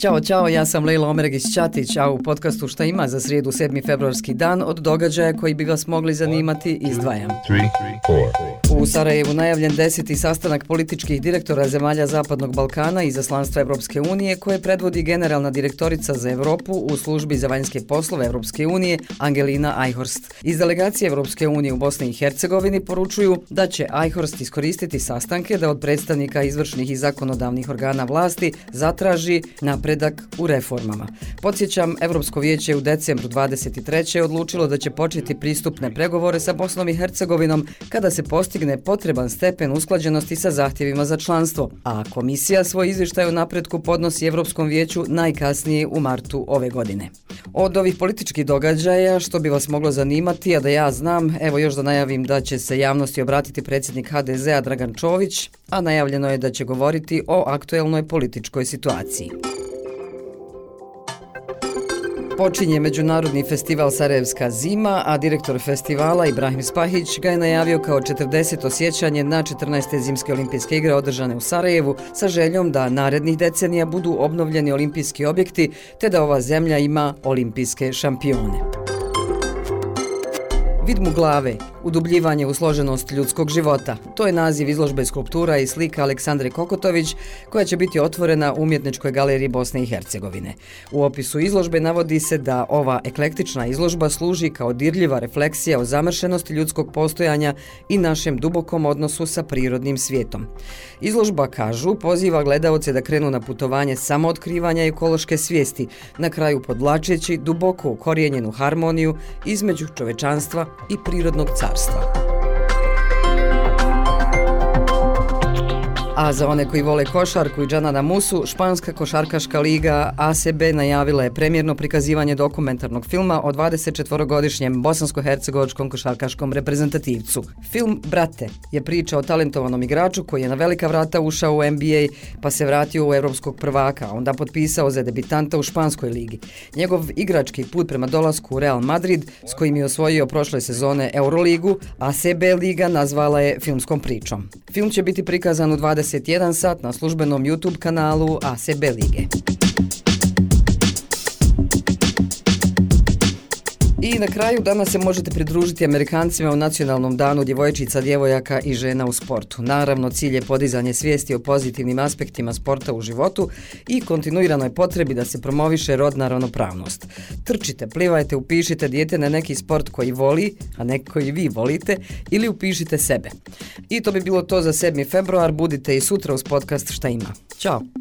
Ćao, čao, ja sam Lejla Omeregić-Ćatić, a u podcastu Šta ima za srijedu 7. februarski dan od događaja koji bi vas mogli zanimati izdvajam. U Sarajevu najavljen deseti sastanak političkih direktora zemalja Zapadnog Balkana i zaslanstva Evropske unije koje predvodi generalna direktorica za Evropu u službi za vanjske poslove Evropske unije Angelina Eichhorst. Iz delegacije Evropske unije u Bosni i Hercegovini poručuju da će Eichhorst iskoristiti sastanke da od predstavnika izvršnih i zakonodavnih organa vlasti zatraži napredak u reformama. Podsjećam, Evropsko vijeće u decembru 23. odlučilo da će početi pristupne pregovore sa Bosnom i Hercegovinom kada se postigne potreban stepen usklađenosti sa zahtjevima za članstvo, a komisija svoj izvještaj o napretku podnosi Evropskom vijeću najkasnije u martu ove godine. Od ovih političkih događaja, što bi vas moglo zanimati, a da ja znam, evo još da najavim da će se javnosti obratiti predsjednik HDZ-a Dragan Čović, a najavljeno je da će govoriti o aktuelnoj političkoj situaciji. Počinje Međunarodni festival Sarajevska zima, a direktor festivala Ibrahim Spahić ga je najavio kao 40. osjećanje na 14. zimske olimpijske igre održane u Sarajevu sa željom da narednih decenija budu obnovljeni olimpijski objekti te da ova zemlja ima olimpijske šampione. Vid mu glave, udubljivanje u složenost ljudskog života. To je naziv izložbe skulptura i slika Aleksandre Kokotović, koja će biti otvorena u umjetničkoj galeriji Bosne i Hercegovine. U opisu izložbe navodi se da ova eklektična izložba služi kao dirljiva refleksija o zamršenosti ljudskog postojanja i našem dubokom odnosu sa prirodnim svijetom. Izložba, kažu, poziva gledaoce da krenu na putovanje samootkrivanja ekološke svijesti, na kraju podlačeći duboko ukorijenjenu harmoniju između čovečanstva i prirodnog carstva. государства. A za one koji vole košarku i Džanana Musu, Španska košarkaška liga ACB najavila je premjerno prikazivanje dokumentarnog filma o 24-godišnjem bosansko-hercegovačkom košarkaškom reprezentativcu. Film Brate je priča o talentovanom igraču koji je na velika vrata ušao u NBA pa se vratio u evropskog prvaka, a onda potpisao za debitanta u Španskoj ligi. Njegov igrački put prema dolasku u Real Madrid, s kojim je osvojio prošle sezone Euroligu, ACB liga nazvala je filmskom pričom. Film će biti prikazan u 20 21 sat na službenom YouTube kanalu ACB Lige. I na kraju danas se možete pridružiti Amerikancima u nacionalnom danu djevojčica, djevojaka i žena u sportu. Naravno, cilj je podizanje svijesti o pozitivnim aspektima sporta u životu i kontinuiranoj potrebi da se promoviše rodna ravnopravnost. Trčite, plivajte, upišite dijete na neki sport koji voli, a ne koji vi volite, ili upišite sebe. I to bi bilo to za 7. februar. Budite i sutra uz podcast Šta ima. Ćao!